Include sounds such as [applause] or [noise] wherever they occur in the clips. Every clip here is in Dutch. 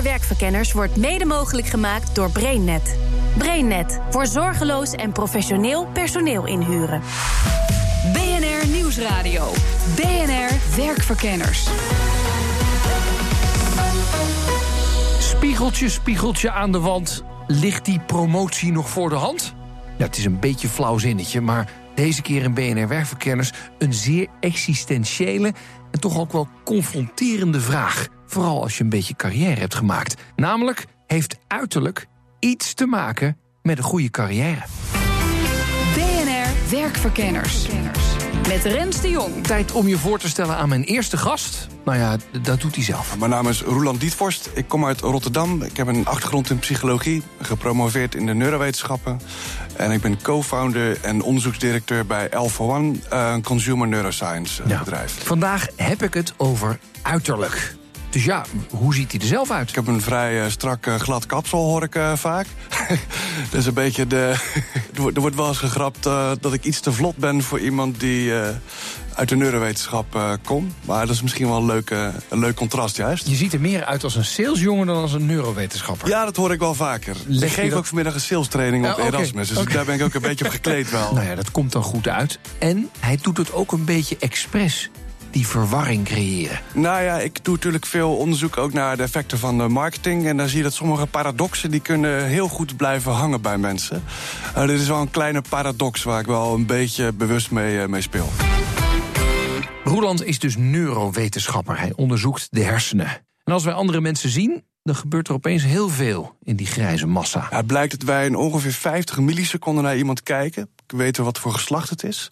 BNR Werkverkenners wordt mede mogelijk gemaakt door BrainNet. BrainNet voor zorgeloos en professioneel personeel inhuren. BNR Nieuwsradio. BNR Werkverkenners. Spiegeltje, spiegeltje aan de wand. Ligt die promotie nog voor de hand? Ja, het is een beetje flauw zinnetje, maar deze keer in BNR Werkverkenners... een zeer existentiële en toch ook wel confronterende vraag. Vooral als je een beetje carrière hebt gemaakt. Namelijk, heeft uiterlijk iets te maken met een goede carrière? BNR Werkverkenners. Met Rens de Jong. Tijd om je voor te stellen aan mijn eerste gast. Nou ja, dat doet hij zelf. Mijn naam is Roland Dietvorst. Ik kom uit Rotterdam. Ik heb een achtergrond in psychologie, gepromoveerd in de neurowetenschappen. En ik ben co-founder en onderzoeksdirecteur bij Alpha One, een consumer neuroscience eh, bedrijf. Vandaag heb ik het over uiterlijk. Dus ja, hoe ziet hij er zelf uit? Ik heb een vrij uh, strak uh, glad kapsel, hoor ik uh, vaak. [laughs] dus een beetje de. [laughs] er wordt wel eens gegrapt dat ik iets te vlot ben voor iemand die uit de neurowetenschap komt. Maar dat is misschien wel een, leuke, een leuk contrast, juist. Je ziet er meer uit als een salesjongen dan als een neurowetenschapper. Ja, dat hoor ik wel vaker. Leg ik geef dat... ook vanmiddag een sales training op okay. Erasmus. Dus okay. daar ben ik ook een beetje op gekleed wel. [laughs] Nou ja, dat komt dan goed uit. En hij doet het ook een beetje expres die verwarring creëren? Nou ja, ik doe natuurlijk veel onderzoek ook naar de effecten van de marketing. En dan zie je dat sommige paradoxen die kunnen heel goed blijven hangen bij mensen. Uh, dit is wel een kleine paradox waar ik wel een beetje bewust mee, uh, mee speel. Roeland is dus neurowetenschapper. Hij onderzoekt de hersenen. En als wij andere mensen zien, dan gebeurt er opeens heel veel in die grijze massa. het blijkt dat wij in ongeveer 50 milliseconden naar iemand kijken. Weten wat voor geslacht het is.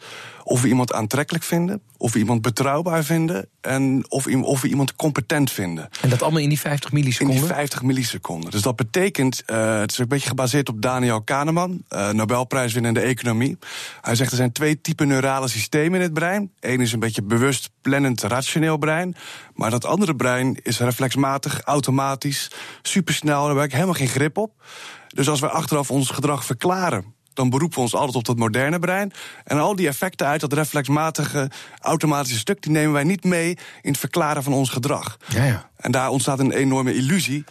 Of we iemand aantrekkelijk vinden. Of we iemand betrouwbaar vinden. En of, of we iemand competent vinden. En dat allemaal in die 50 milliseconden? In die 50 milliseconden. Dus dat betekent, uh, het is een beetje gebaseerd op Daniel Kahneman. Uh, Nobelprijswinnende economie. Hij zegt er zijn twee typen neurale systemen in het brein. Eén is een beetje bewust, plannend, rationeel brein. Maar dat andere brein is reflexmatig, automatisch, supersnel. Daar heb ik helemaal geen grip op. Dus als wij achteraf ons gedrag verklaren dan beroepen we ons altijd op dat moderne brein. En al die effecten uit dat reflexmatige automatische stuk, die nemen wij niet mee in het verklaren van ons gedrag. Ja, ja. En daar ontstaat een enorme illusie.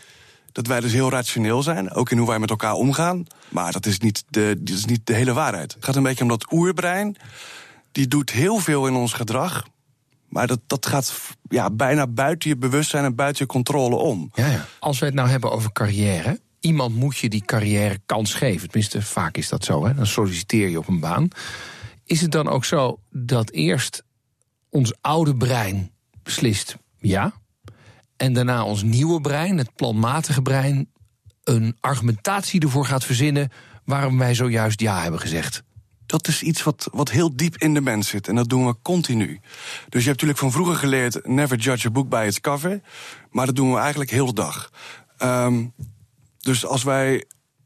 Dat wij dus heel rationeel zijn, ook in hoe wij met elkaar omgaan. Maar dat is niet de, dat is niet de hele waarheid. Het gaat een beetje om dat oerbrein. Die doet heel veel in ons gedrag. Maar dat, dat gaat ja, bijna buiten je bewustzijn en buiten je controle om. Ja, ja. Als we het nou hebben over carrière iemand moet je die carrière kans geven. Tenminste, vaak is dat zo. Hè? Dan solliciteer je op een baan. Is het dan ook zo dat eerst ons oude brein beslist ja, en daarna ons nieuwe brein, het planmatige brein, een argumentatie ervoor gaat verzinnen waarom wij zojuist ja hebben gezegd? dat is iets wat, wat heel diep in de mens zit. En dat doen we continu. Dus je hebt natuurlijk van vroeger geleerd: never judge a book by its cover. Maar dat doen we eigenlijk heel de dag. Um, dus als wij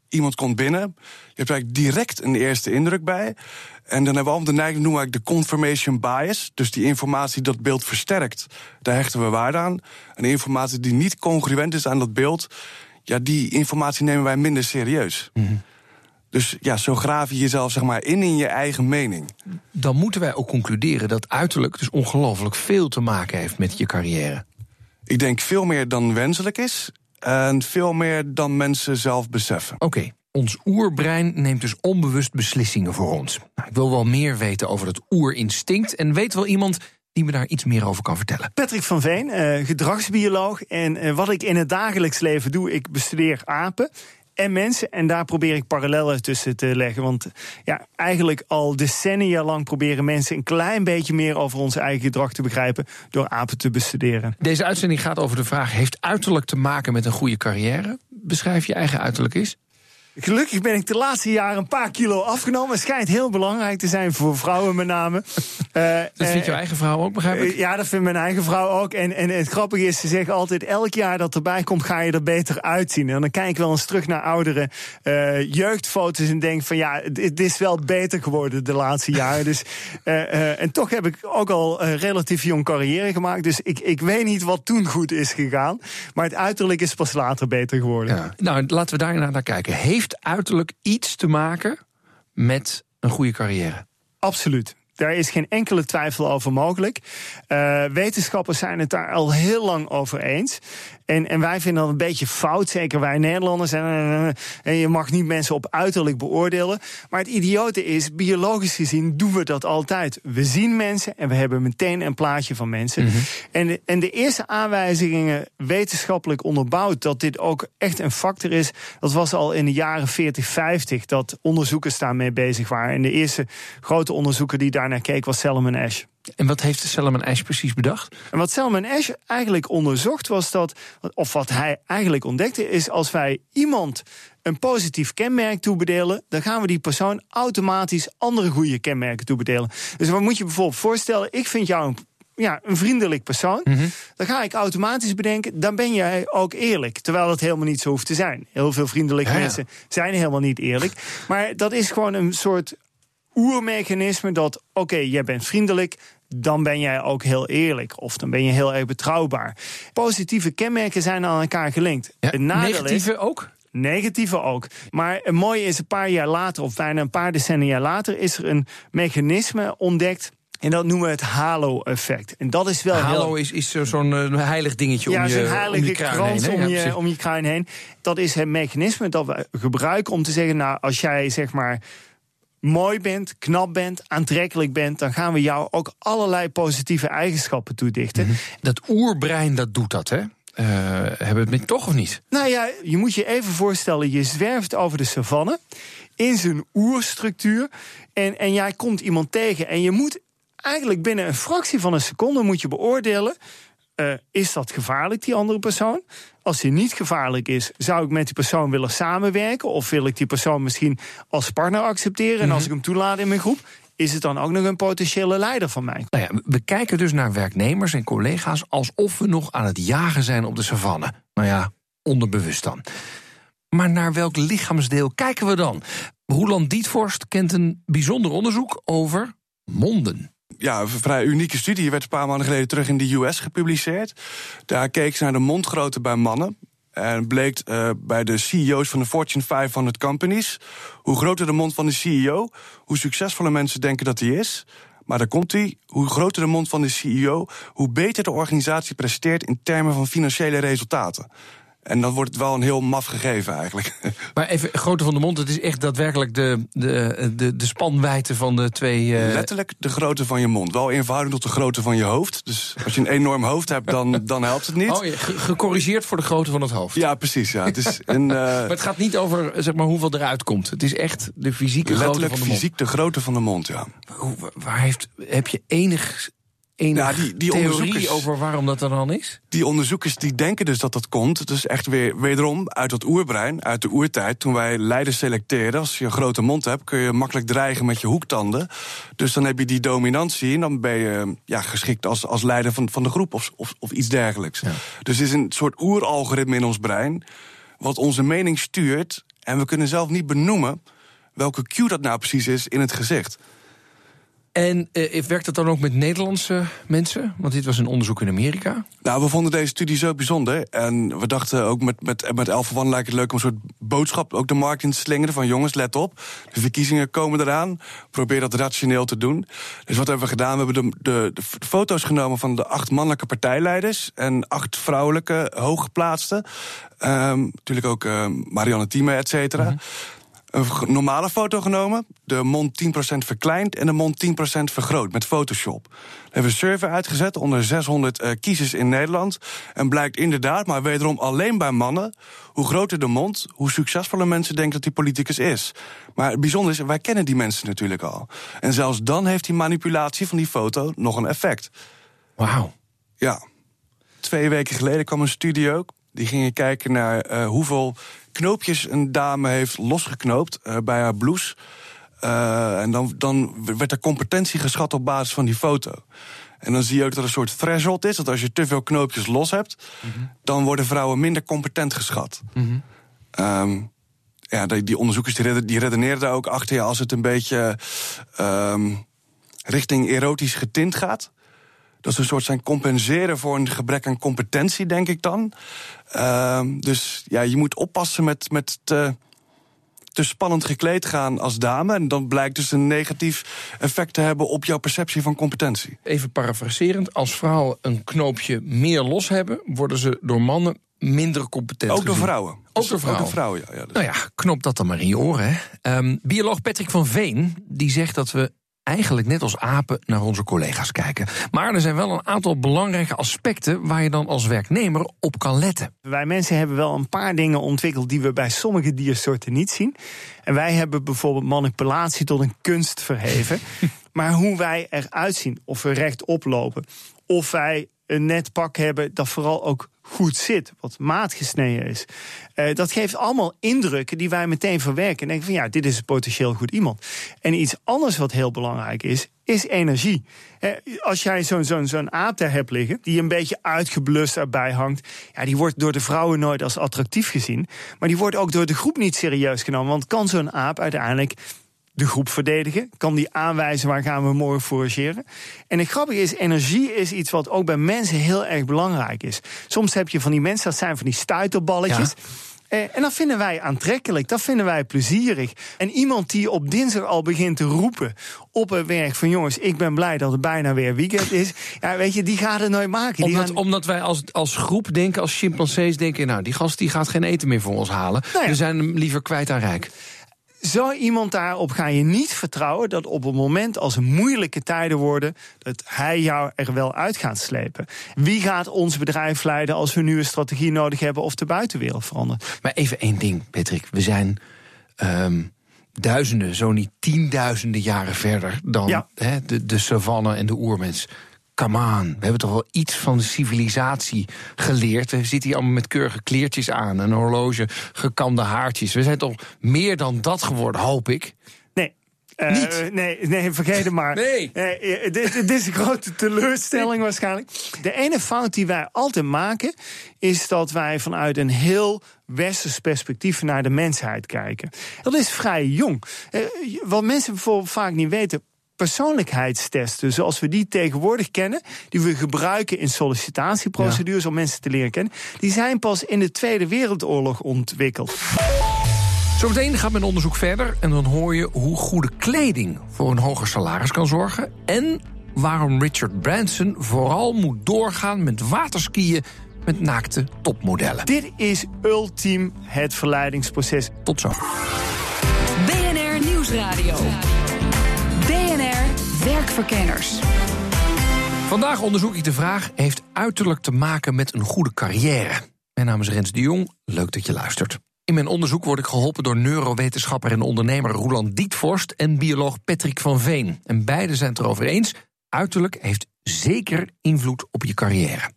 iemand komt binnen, je hebt eigenlijk direct een eerste indruk bij. En dan hebben we allemaal de neiging, noemen we de confirmation bias. Dus die informatie dat beeld versterkt, daar hechten we waarde aan. En informatie die niet congruent is aan dat beeld, ja, die informatie nemen wij minder serieus. Mhm. Dus ja, zo graaf je jezelf zeg maar in in je eigen mening. Dan moeten wij ook concluderen dat uiterlijk dus ongelooflijk veel te maken heeft met je carrière. Ik denk veel meer dan wenselijk is. En veel meer dan mensen zelf beseffen. Oké. Ons oerbrein neemt dus onbewust beslissingen voor ons. Nou, ik wil wel meer weten over het oerinstinct. En weet wel iemand die me daar iets meer over kan vertellen. Patrick van Veen, uh, gedragsbioloog. En uh, wat ik in het dagelijks leven doe, ik bestudeer apen en mensen. En daar probeer ik parallellen tussen te leggen. Want ja, eigenlijk al decennia lang proberen mensen een klein beetje meer over ons eigen gedrag te begrijpen door apen te bestuderen. Deze uitzending gaat over de vraag: heeft uiterlijk te maken met een goede carrière? Beschrijf je eigen uiterlijk eens. Gelukkig ben ik de laatste jaren een paar kilo afgenomen. Het schijnt heel belangrijk te zijn voor vrouwen met name. Uh, [laughs] dat vindt jouw eigen vrouw ook, begrijp ik? ja, dat vindt mijn eigen vrouw ook. En, en het grappige is, ze zeggen altijd... elk jaar dat erbij komt, ga je er beter uitzien. En dan kijk ik wel eens terug naar oudere uh, jeugdfoto's... en denk van ja, het is wel beter geworden de laatste [laughs] jaren. dus, en toch heb ik ook al relatief jong carrière gemaakt. Dus ik, ik weet niet wat toen goed is gegaan. Maar het uiterlijk is pas later beter geworden. Ja. Nou, laten we daar naar kijken. Heeft heeft uiterlijk iets te maken met een goede carrière? Absoluut. Daar is geen enkele twijfel over mogelijk. Uh, wetenschappers zijn het daar al heel lang over eens. En, en wij vinden dat een beetje fout, zeker wij Nederlanders. En, en je mag niet mensen op uiterlijk beoordelen. Maar het idiote is, biologisch gezien doen we dat altijd. We zien mensen en we hebben meteen een plaatje van mensen. Mhm. en, de, en de eerste aanwijzingen wetenschappelijk onderbouwd dat dit ook echt een factor is. Dat was al in de jaren 40, 50 dat onderzoekers daarmee bezig waren. En de eerste grote onderzoeker die daarnaar keek was Salomon Ash. En wat heeft Salomon Ash precies bedacht? En wat Salomon Ash eigenlijk onderzocht was dat, of wat hij eigenlijk ontdekte, is als wij iemand een positief kenmerk toebedelen, dan gaan we die persoon automatisch andere goede kenmerken toebedelen. Dus wat moet je bijvoorbeeld voorstellen? Ik vind jou een ja, een vriendelijk persoon. Dan ga ik automatisch bedenken, dan ben jij ook eerlijk. Terwijl dat helemaal niet zo hoeft te zijn. Heel veel vriendelijke Ja, ja. mensen zijn helemaal niet eerlijk. Maar dat is gewoon een soort oermechanisme dat, oké, jij bent vriendelijk, dan ben jij ook heel eerlijk. Of dan ben je heel erg betrouwbaar. Positieve kenmerken zijn aan elkaar gelinkt. Ja, is- negatieve ook? Negatieve ook. Maar het mooie is, een paar jaar later, of bijna een paar decennia later, is er een mechanisme ontdekt. En dat noemen we het halo-effect. En dat is wel heel Halo is, is zo- zo'n eh, heilig dingetje ja, om je, zo'n om heilige je krans heen, om, je, om je kruin heen. Dat is het mechanisme dat we gebruiken om te zeggen... nou, als jij zeg maar mooi bent, knap bent, aantrekkelijk bent... dan gaan we jou ook allerlei positieve eigenschappen toedichten. Mhm. Dat oerbrein, dat doet dat, hè? Eh, hebben we het toch of niet? Nou ja, je moet je even voorstellen, je zwerft over de savanne... in zijn oerstructuur en, en jij komt iemand tegen... en je moet eigenlijk binnen een fractie van een seconde moet je beoordelen... eh, is dat gevaarlijk, die andere persoon? Als die niet gevaarlijk is, zou ik met die persoon willen samenwerken... of wil ik die persoon misschien als partner accepteren... en als ik hem toelaat in mijn groep... is het dan ook nog een potentiële leider van mij? Nou ja, we kijken dus naar werknemers en collega's alsof we nog aan het jagen zijn op de savanne. Nou ja, onderbewust dan. Maar naar welk lichaamsdeel kijken we dan? Roland Dietvorst kent een bijzonder onderzoek over monden. Ja, een vrij unieke studie. Die werd een paar maanden geleden terug in de US gepubliceerd. Daar keek ze naar de mondgrootte bij mannen. En bleek eh, bij de CEO's van de Fortune 500 companies. Hoe groter de mond van de CEO, hoe succesvoller mensen denken dat hij is. Maar daar komt hij. Hoe groter de mond van de CEO, hoe beter de organisatie presteert in termen van financiële resultaten. En dan wordt het wel een heel maf gegeven eigenlijk. [laughs] Maar even grootte van de mond, het is echt daadwerkelijk de, de, de, de spanwijdte van de twee. eh, Letterlijk de grootte van je mond. Wel in verhouding tot de grootte van je hoofd. Dus als je een enorm hoofd hebt, dan, [laughs] dan helpt het niet. Oh, ja, ge- gecorrigeerd voor de grootte van het hoofd. Ja, precies. Ja. Het is een, [laughs] eh, Maar het gaat niet over zeg maar, hoeveel eruit komt. Het is echt de fysieke grootte letterlijk van de mond. fysiek de grootte van de mond, ja. Hoe- Waar heeft, heb je enig, enig Ja, die- die theorie onderzoekers- over waarom dat er dan is? Die onderzoekers die denken dus dat dat komt. Het is echt weer wederom uit dat oerbrein, uit de oertijd. Toen wij leiders selecteerden. Als je een grote mond hebt, kun je makkelijk dreigen met je hoektanden. Dus dan heb je die dominantie en dan ben je ja, geschikt als, als leider van, van de groep of, of, of iets dergelijks. Dus het is een soort oeralgoritme in ons brein. Wat onze mening stuurt. En we kunnen zelf niet benoemen welke cue dat nou precies is in het gezicht. En eh, werkt dat dan ook met Nederlandse mensen? Want dit was een onderzoek in Amerika. Nou, we vonden deze studie zo bijzonder. En we dachten ook met, met, met Elf van lijkt het leuk om een soort boodschap ook de markt in te slingeren. Van jongens, let op. De verkiezingen komen eraan. Probeer dat rationeel te doen. Dus wat hebben we gedaan? We hebben de, de, de foto's genomen van de acht mannelijke partijleiders. En acht vrouwelijke hooggeplaatsten. Ehm natuurlijk ook ehm, Marianne Thieme, et cetera. Een normale foto genomen, de mond 10% verkleind en de mond 10% vergroot met Photoshop. We hebben een survey uitgezet onder 600 eh, kiezers in Nederland. En blijkt inderdaad, maar wederom alleen bij mannen, hoe groter de mond, hoe succesvoller mensen denken dat die politicus is. Maar het bijzondere is, wij kennen die mensen natuurlijk al. En zelfs dan heeft die manipulatie van die foto nog een effect. Wauw. Ja. Twee weken geleden kwam een studie ook. Die gingen kijken naar eh, hoeveel knoopjes een dame heeft losgeknoopt eh, bij haar blouse. Eh, en dan, dan werd er competentie geschat op basis van die foto. En dan zie je ook dat er een soort threshold is. Dat als je te veel knoopjes los hebt, dan worden vrouwen minder competent geschat. Ehm, ja, die, die onderzoekers die, reden- die redeneren daar ook achter. Ja, als het een beetje ehm, richting erotisch getint gaat. Dat is een soort zijn compenseren voor een gebrek aan competentie, denk ik dan. Ehm, dus ja, je moet oppassen met, met te, te spannend gekleed gaan als dame. En dan blijkt dus een negatief effect te hebben op jouw perceptie van competentie. Even parafraserend. Als vrouwen een knoopje meer los hebben, worden ze door mannen minder competent Ook door vrouwen. Ook door vrouwen. Ook door vrouwen, ja. ja dat- Nou ja, knop dat dan maar in je oren. Hè. Ehm, bioloog Patrick van Veen die zegt dat we eigenlijk net als apen naar onze collega's kijken. Maar er zijn wel een aantal belangrijke aspecten waar je dan als werknemer op kan letten. Wij mensen hebben wel een paar dingen ontwikkeld die we bij sommige diersoorten niet zien. En wij hebben bijvoorbeeld manipulatie tot een kunst verheven. [laughs] maar hoe wij eruit zien, of we rechtop lopen, of wij een net pak hebben dat vooral ook goed zit, wat maatgesneden is. Eh, dat geeft allemaal indrukken die wij meteen verwerken. En denken van ja, dit is een potentieel goed iemand. En iets anders wat heel belangrijk is, is energie. Eh, als jij zo'n zo'n zo'n aap daar hebt liggen, die een beetje uitgeblust erbij hangt, ja, die wordt door de vrouwen nooit als attractief gezien. Maar die wordt ook door de groep niet serieus genomen. Want kan zo'n aap uiteindelijk de groep verdedigen? Kan die aanwijzen waar gaan we morgen forageren? En het grappige is, energie is iets wat ook bij mensen heel erg belangrijk is. Soms heb je van die mensen, dat zijn van die stuiterballetjes. Eh, En dat vinden wij aantrekkelijk, dat vinden wij plezierig. En iemand die op dinsdag al begint te roepen op het werk van jongens, ik ben blij dat het bijna weer weekend is. [laughs] Ja, weet je, die gaat het nooit maken. Omdat, gaan- omdat wij als, als groep denken, als chimpansees denken... nou, die gast die gaat geen eten meer voor ons halen. Nou ja. We zijn hem liever kwijt aan rijk. Zo iemand daarop ga je niet vertrouwen dat op het moment als er moeilijke tijden worden, dat hij jou er wel uit gaat slepen. Wie gaat ons bedrijf leiden als we nu een strategie nodig hebben of de buitenwereld verandert? Maar even één ding, Patrick. We zijn ehm, duizenden, zo niet tienduizenden jaren verder... dan Ja. de, de savanne en de oermens. Come on, we hebben toch wel iets van de civilisatie geleerd. We zitten hier allemaal met keurige kleertjes aan... een horloge, gekamde haartjes. We zijn toch meer dan dat geworden, hoop ik. Nee. Eh, Niet? Nee, nee, vergeet het maar. [laughs] Nee. Eh, dit, dit is een grote teleurstelling waarschijnlijk. De ene fout die wij altijd maken, is dat wij vanuit een heel westers perspectief naar de mensheid kijken. Dat is vrij jong. Eh, wat mensen bijvoorbeeld vaak niet weten. Persoonlijkheidstesten, zoals we die tegenwoordig kennen, die we gebruiken in sollicitatieprocedures om mensen te leren kennen, die zijn pas in de Tweede Wereldoorlog ontwikkeld. Zometeen gaat mijn onderzoek verder en dan hoor je hoe goede kleding voor een hoger salaris kan zorgen. En waarom Richard Branson vooral moet doorgaan met waterskiën met naakte topmodellen. Dit is ultiem het verleidingsproces. Tot zo. BNR Nieuwsradio. BNR Werkverkenners. Vandaag onderzoek ik de vraag: heeft uiterlijk te maken met een goede carrière? Mijn naam is Rens de Jong. Leuk dat je luistert. In mijn onderzoek word ik geholpen door neurowetenschapper en ondernemer Roland Dietvorst en bioloog Patrick van Veen. En beide zijn het erover eens: uiterlijk heeft zeker invloed op je carrière.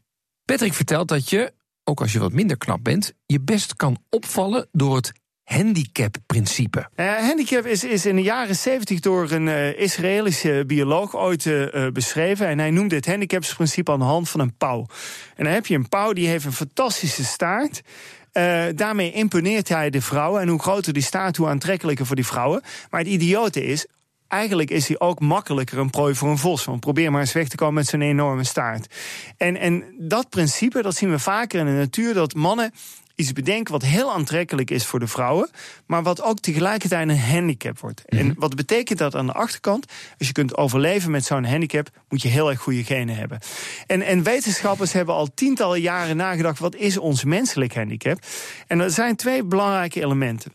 Patrick vertelt dat je, ook als je wat minder knap bent, je best kan opvallen door het handicap-principe. Eh, handicap is, is in de jaren 70 door een eh, Israëlische bioloog ooit eh, beschreven. En hij noemde het handicapsprincipe aan de hand van een pauw. En dan heb je een pauw die heeft een fantastische staart. Daarmee imponeert hij de vrouwen. En hoe groter die staart, hoe aantrekkelijker voor die vrouwen. Maar het idiote is. Eigenlijk is hij ook makkelijker een prooi voor een vos. Want probeer maar eens weg te komen met zo'n enorme staart. En, en dat principe, dat zien we vaker in de natuur. Dat mannen iets bedenken wat heel aantrekkelijk is voor de vrouwen, maar wat ook tegelijkertijd een handicap wordt. En wat betekent dat aan de achterkant? Als je kunt overleven met zo'n handicap, moet je heel erg goede genen hebben. En, en wetenschappers hebben al tientallen jaren nagedacht, wat is ons menselijk handicap? En er zijn twee belangrijke elementen.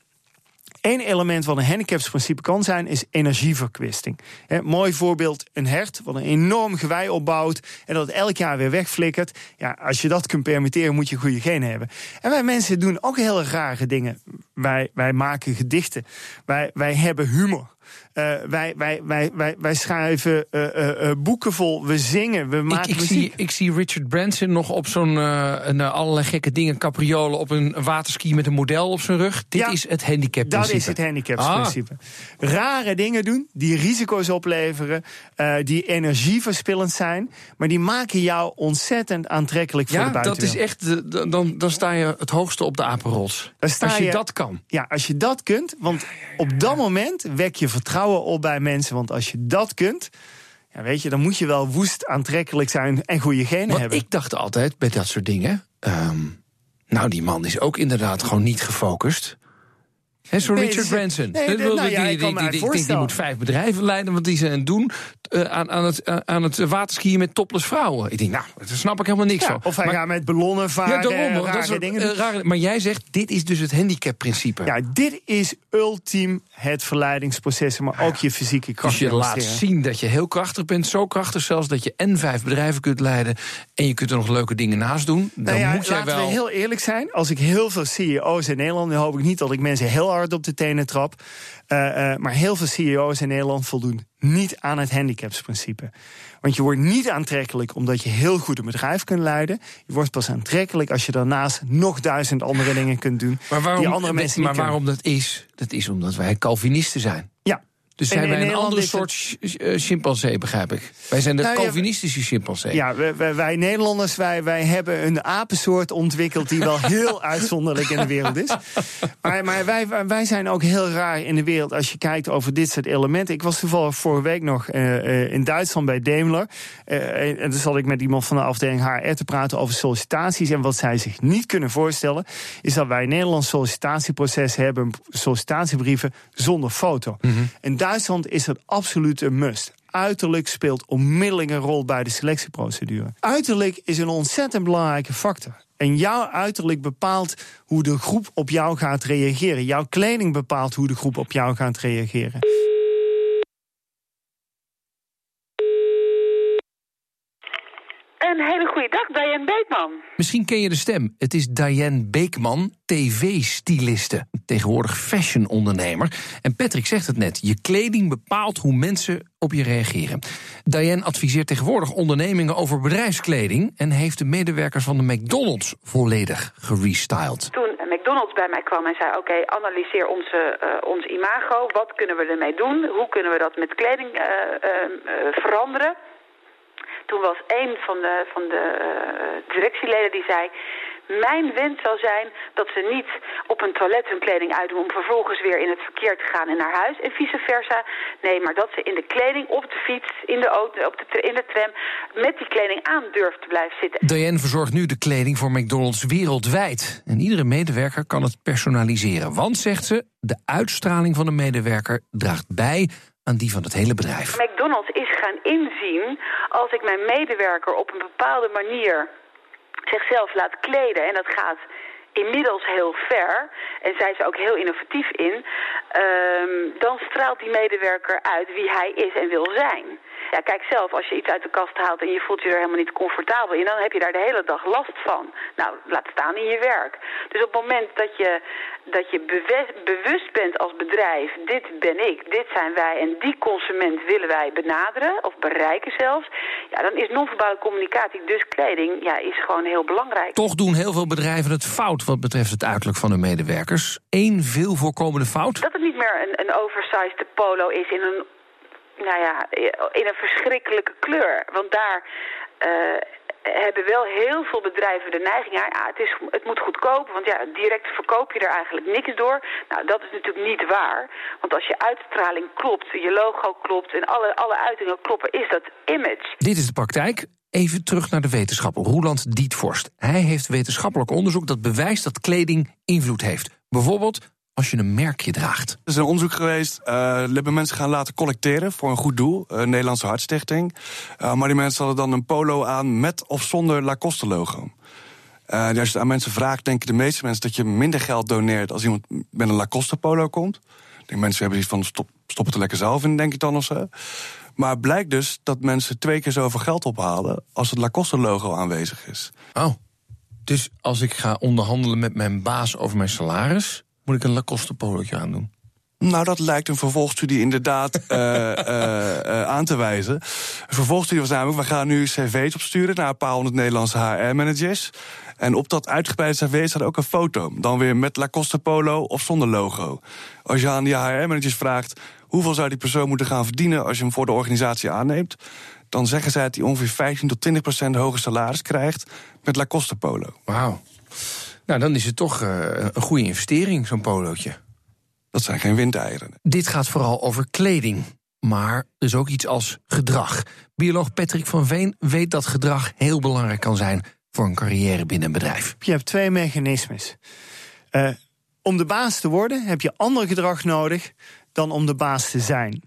Eén element wat een handicapsprincipe kan zijn, is energieverkwisting. He, mooi voorbeeld, een hert wat een enorm gewei opbouwt en dat elk jaar weer wegflikkert. Ja, als je dat kunt permitteren, moet je goede genen hebben. En wij mensen doen ook heel rare dingen. Wij, wij maken gedichten. Wij, wij hebben humor. Uh, wij, wij, wij, wij, wij schrijven uh, uh, boeken vol. We zingen, we maken ik, zie, ik zie Richard Branson nog op zo'n uh, allerlei gekke dingen, capriolen op een waterski met een model op zijn rug. Dit Ja, is het handicap. Dat is het handicapsprincipe. Ah. Rare dingen doen, die risico's opleveren, uh, die energieverspillend zijn, maar die maken jou ontzettend aantrekkelijk voor ja, de buitenwereld. dat is echt, dan, dan sta je het hoogste op de apenrots. Als je, je- dat kan. Ja, als je dat kunt, want op dat moment wek je vertrouwen op bij mensen. Want als je dat kunt, ja, weet je, dan moet je wel woest aantrekkelijk zijn en goede genen Want hebben. ik dacht altijd bij dat soort dingen. ehm, nou, die man is ook inderdaad gewoon niet gefocust. Hè, zo Richard Branson. nee, nou die, ja, die, die, die, moet vijf bedrijven leiden, wat die aan doen eh, aan, aan, het, aan het waterskiën met topless vrouwen. Ik denk, nou, daar snap ik helemaal niks Ja, van. of hij Maar- gaat met ballonnen varen, ja, daarom. Dat rare is dingen eh, rare- maar jij zegt, dit is dus het handicapprincipe. Ja, dit is ultiem het verleidingsproces, maar ook je fysieke kracht. Dus je laat zien dat je heel krachtig bent. Zo krachtig zelfs dat je en vijf bedrijven kunt leiden. En je kunt er nog leuke dingen naast doen. Dan Nou moet jij laten wel. we heel eerlijk zijn. Als ik heel veel CEO's in Nederland, dan hoop ik niet dat ik mensen heel hard op de tenen trap. Eh, eh, maar heel veel CEO's in Nederland voldoen niet aan het handicapsprincipe. Want je wordt niet aantrekkelijk omdat je heel goed een bedrijf kunt leiden. Je wordt pas aantrekkelijk als je daarnaast nog duizend andere dingen kunt doen. maar waarom, die andere mensen maar waarom dat is? Dat is omdat wij Calvinisten zijn. Dus En zijn wij een het- soort eh, chimpansee, begrijp ik. Wij zijn de Nou Calvinistische chimpansee. Ja, wij, wij- wij Nederlanders, wij, wij hebben een apensoort ontwikkeld die wel heel [laughs] uitzonderlijk in de wereld is. Maar, maar wij, wij zijn ook heel raar in de wereld als je kijkt over dit soort elementen. Ik was toevallig vorige week nog eh, eh, in Duitsland bij Daimler. En toen zat ik met iemand van de afdeling HR te praten over sollicitaties. En wat zij zich niet kunnen voorstellen, is dat wij in Nederland sollicitatieproces hebben, sollicitatiebrieven zonder foto. In Duitsland is dat absoluut een must. Uiterlijk speelt onmiddellijk een rol bij de selectieprocedure. Uiterlijk is een ontzettend belangrijke factor. En jouw uiterlijk bepaalt hoe de groep op jou gaat reageren. Jouw kleding bepaalt hoe de groep op jou gaat reageren. Een hele goede dag, Diane Beekman. Misschien ken je de stem. Het is Diane Beekman, tv-styliste. Tegenwoordig fashion-ondernemer. En Patrick zegt het net. Je kleding bepaalt hoe mensen op je reageren. Diane adviseert tegenwoordig ondernemingen over bedrijfskleding... en heeft de medewerkers van de McDonald's volledig gerestyled. Toen McDonald's bij mij kwam en zei... oké, analyseer onze, eh, ons imago. Wat kunnen we ermee doen? Hoe kunnen we dat met kleding eh, eh, veranderen? Toen was een van de, van de eh, directieleden die zei... Mijn wens zou zijn dat ze niet op een toilet hun kleding uitdoen... om vervolgens weer in het verkeer te gaan en naar huis en vice versa. Nee, maar dat ze in de kleding, op de fiets, in de, auto, op de, in de tram... met die kleding aan durft te blijven zitten. Diane verzorgt nu de kleding voor McDonald's wereldwijd. En iedere medewerker kan het personaliseren. Want, zegt ze, de uitstraling van de medewerker draagt bij die van het hele bedrijf. McDonald's is gaan inzien als ik mijn medewerker op een bepaalde manier zichzelf laat kleden. En dat gaat inmiddels heel ver. En zij is ook heel innovatief in. ehm, dan straalt die medewerker uit wie hij is en wil zijn. Ja, kijk zelf, als je iets uit de kast haalt en je voelt je er helemaal niet comfortabel in, dan heb je daar de hele dag last van. Nou, laat staan in je werk. Dus op het moment dat je, dat je bewust bent als bedrijf, dit ben ik, dit zijn wij en die consument willen wij benaderen of bereiken zelfs, ja, dan is non-verbale communicatie, dus kleding, ja, is gewoon heel belangrijk. Toch doen heel veel bedrijven het fout wat betreft het uiterlijk van hun medewerkers. Eén veel voorkomende fout. Dat het niet meer een, een oversized polo is in een, nou ja, in een verschrikkelijke kleur. Want daar eh, hebben wel heel veel bedrijven de neiging ja, het, is, het moet goedkoop, want ja, direct verkoop je er eigenlijk niks door. Nou, dat is natuurlijk niet waar. Want als je uitstraling klopt, je logo klopt en alle, alle uitingen kloppen, is dat image. Dit is de praktijk. Even terug naar de wetenschapper Roeland Dietvorst. Hij heeft wetenschappelijk onderzoek dat bewijst dat kleding invloed heeft. Bijvoorbeeld als je een merkje draagt. Er is een onderzoek geweest, eh hebben mensen gaan laten collecteren voor een goed doel, eh, Nederlandse Hartstichting. Eh, maar die mensen hadden dan een polo aan met of zonder Lacoste-logo. Eh, als je het aan mensen vraagt, denken de meeste mensen dat je minder geld doneert als iemand met een Lacoste-polo komt. Ik denk mensen hebben iets van stop, stop het er lekker zelf in, denk ik dan of zo. Maar het blijkt dus dat mensen twee keer zoveel geld ophalen als het Lacoste-logo aanwezig is. Oh, dus als ik ga onderhandelen met mijn baas over mijn salaris... moet ik een Lacoste polootje aandoen. Nou, dat lijkt een vervolgstudie inderdaad [laughs] eh, eh, eh, aan te wijzen. Een vervolgstudie was namelijk, we gaan nu cv's opsturen... naar een paar honderd Nederlandse HR-managers. En op dat uitgebreide cv staat ook een foto. Dan weer met Lacoste polo of zonder logo. Als je aan die HR-managers vraagt... hoeveel zou die persoon moeten gaan verdienen... als je hem voor de organisatie aanneemt... dan zeggen zij dat hij ongeveer 15 tot 20 procent hoger salaris krijgt... met Lacoste polo. Wauw. Nou, dan is het toch eh, een goede investering, zo'n polootje. Dat zijn geen windeieren. Dit gaat vooral over kleding. Maar dus ook iets als gedrag. Bioloog Patrick van Veen weet dat gedrag heel belangrijk kan zijn voor een carrière binnen een bedrijf. Je hebt twee mechanismes. Eh, om de baas te worden heb je ander gedrag nodig dan om de baas te zijn.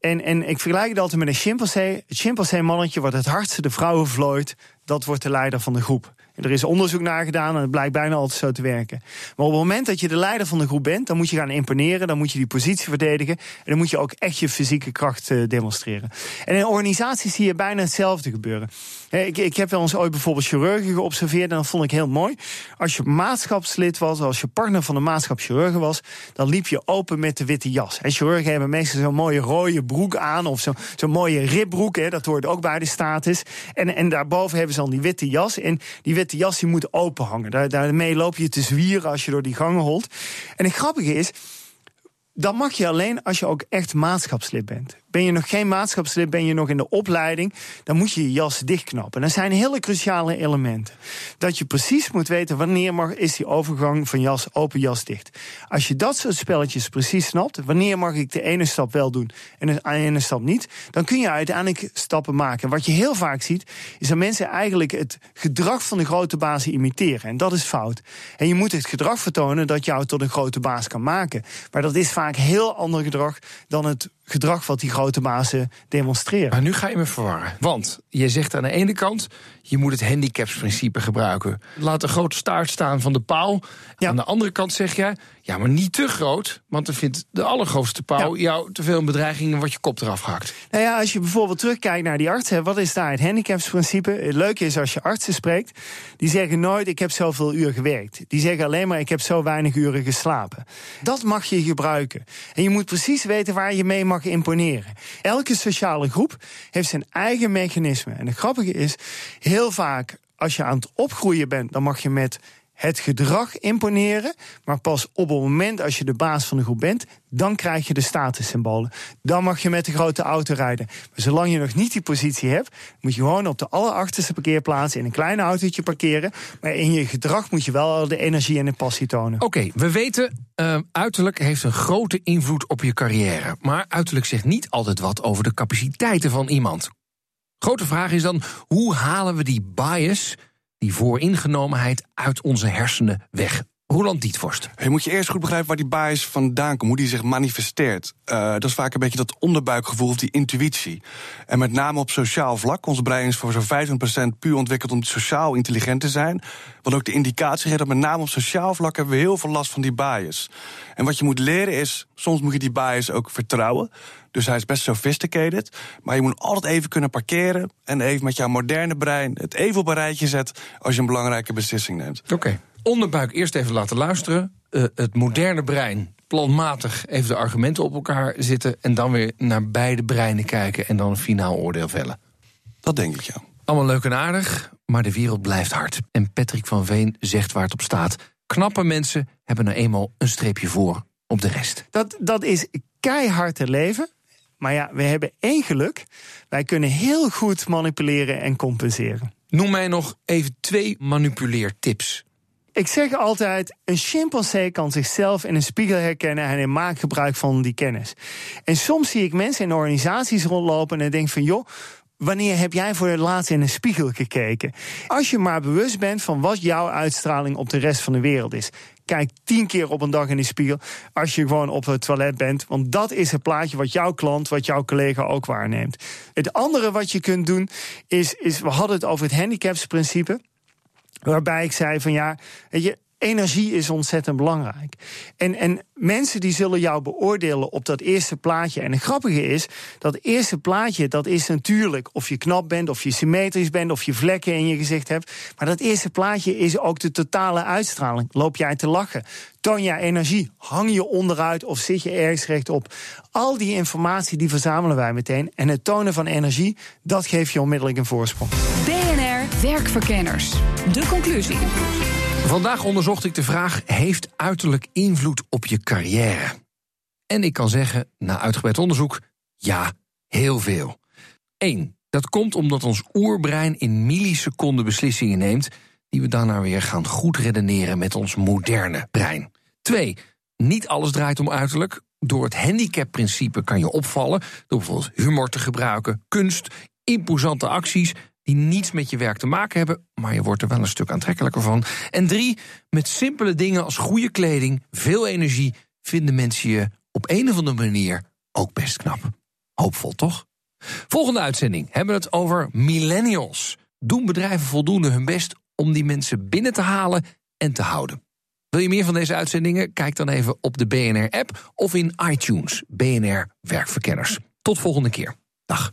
En, en ik vergelijk het altijd met een chimpansee. Het chimpansee-mannetje wat het hardste de vrouwen vlooit, dat wordt de leider van de groep. Er is onderzoek naar gedaan en het blijkt bijna altijd zo te werken. Maar op het moment dat je de leider van de groep bent, dan moet je gaan imponeren, dan moet je die positie verdedigen en dan moet je ook echt je fysieke kracht uh, demonstreren. En in organisaties zie je bijna hetzelfde gebeuren. Ik, ik heb wel eens ooit bijvoorbeeld chirurgen geobserveerd en dat vond ik heel mooi. Als je maatschapslid was, als je partner van de maatschapschirurgen was, dan liep je open met de witte jas. En chirurgen hebben meestal zo'n mooie rode broek aan of zo'n zo mooie ribbroek, hè, dat hoort ook bij de status. En, en daarboven hebben ze dan die witte jas. En die witte jas die moet open hangen. Daar, daarmee loop je te zwieren als je door die gangen holt. En het grappige is, dan mag je alleen als je ook echt maatschapslid bent. Ben je nog geen maatschapslid, ben je nog in de opleiding, dan moet je je jas dichtknappen. Dat zijn hele cruciale elementen. Dat je precies moet weten wanneer mag, is die overgang van jas open, jas dicht. Als je dat soort spelletjes precies snapt, wanneer mag ik de ene stap wel doen en de ene stap niet, dan kun je uiteindelijk stappen maken. Wat je heel vaak ziet, is dat mensen eigenlijk het gedrag van de grote baas imiteren. En dat is fout. En je moet het gedrag vertonen dat jou tot een grote baas kan maken. Maar dat is vaak heel ander gedrag dan het gedrag wat die grote bazen demonstreren. Maar nu ga je me verwarren. Want je zegt aan de ene kant, je moet het handicapsprincipe gebruiken. Laat een grote staart staan van de paal. Aan de andere kant zeg je, ja, maar niet te groot. Want dan vindt de allergrootste paal jou te veel een bedreiging en wordt je kop eraf gehakt. Nou ja, als je bijvoorbeeld terugkijkt naar die artsen, wat is daar het handicapsprincipe? Het leuke is als je artsen spreekt, die zeggen nooit ik heb zoveel uur gewerkt. Die zeggen alleen maar ik heb zo weinig uren geslapen. Dat mag je gebruiken. En je moet precies weten waar je mee mag imponeren. Elke sociale groep heeft zijn eigen mechanisme. En het grappige is, heel vaak als je aan het opgroeien bent, dan mag je met het gedrag imponeren. Maar pas op het moment als je de baas van de groep bent, dan krijg je de statussymbolen. Dan mag je met de grote auto rijden. Maar zolang je nog niet die positie hebt, moet je gewoon op de allerachterste parkeerplaats in een klein autootje parkeren. Maar in je gedrag moet je wel de energie en de passie tonen. Oké, we weten, uh, uiterlijk heeft een grote invloed op je carrière. Maar uiterlijk zegt niet altijd wat over de capaciteiten van iemand. Grote vraag is dan: hoe halen we die bias die vooringenomenheid uit onze hersenen weg. Roland Dietvorst. Je moet je eerst goed begrijpen waar die bias vandaan komt, hoe die zich manifesteert. Uh, dat is vaak een beetje dat onderbuikgevoel of die intuïtie. En met name op sociaal vlak. Ons brein is voor zo'n 25% puur ontwikkeld om sociaal intelligent te zijn. Wat ook de indicatie geeft dat met name op sociaal vlak hebben we heel veel last van die bias. En wat je moet leren is, soms moet je die bias ook vertrouwen. Dus hij is best sophisticated. Maar je moet altijd even kunnen parkeren. En even met jouw moderne brein het even op een rijtje zet. als je een belangrijke beslissing neemt. Oké. Onderbuik eerst even laten luisteren. Uh, het moderne brein planmatig even de argumenten op elkaar zitten. en dan weer naar beide breinen kijken. en dan een finaal oordeel vellen. Dat denk ik, ja. Allemaal leuk en aardig, maar de wereld blijft hard. En Patrick van Veen zegt waar het op staat. Knappe mensen hebben nou eenmaal een streepje voor op de rest. Dat, dat is keihard te leven. Maar ja, we hebben één geluk. Wij kunnen heel goed manipuleren en compenseren. Noem mij nog even twee manipuleertips. Ik zeg altijd, een chimpansee kan zichzelf in een spiegel herkennen en hij maakt gebruik van die kennis. En soms zie ik mensen in organisaties rondlopen en denk van joh, Wanneer heb jij voor het laatst in een spiegel gekeken? Als je maar bewust bent van wat jouw uitstraling op de rest van de wereld is. Kijk tien keer op een dag in de spiegel als je gewoon op het toilet bent. Want dat is het plaatje wat jouw klant, wat jouw collega ook waarneemt. Het andere wat je kunt doen is, is we hadden het over het handicapsprincipe. Waarbij ik zei van ja, weet je, energie is ontzettend belangrijk. En, en mensen die zullen jou beoordelen op dat eerste plaatje. En het grappige is, dat eerste plaatje, dat is natuurlijk of je knap bent, of je symmetrisch bent, of je vlekken in je gezicht hebt. Maar dat eerste plaatje is ook de totale uitstraling. Loop jij te lachen? Toon jij energie? Hang je onderuit of zit je ergens rechtop? Al die informatie die verzamelen wij meteen. En het tonen van energie, dat geeft je onmiddellijk een voorsprong. BNR Werkverkenners. De conclusie. Vandaag onderzocht ik de vraag: heeft uiterlijk invloed op je carrière? En ik kan zeggen, na uitgebreid onderzoek, ja, heel veel. Eén, dat komt omdat ons oerbrein in milliseconden beslissingen neemt, die we daarna weer gaan goed redeneren met ons moderne brein. Twee, niet alles draait om uiterlijk. Door het handicapprincipe kan je opvallen door bijvoorbeeld humor te gebruiken, kunst, imposante acties die niets met je werk te maken hebben, maar je wordt er wel een stuk aantrekkelijker van. En drie, met simpele dingen als goede kleding, veel energie, vinden mensen je op een of andere manier ook best knap. Hoopvol, toch? Volgende uitzending hebben we het over millennials. Doen bedrijven voldoende hun best om die mensen binnen te halen en te houden? Wil je meer van deze uitzendingen? Kijk dan even op de BNR-app of in iTunes. BNR Werkverkenners. Tot volgende keer. Dag.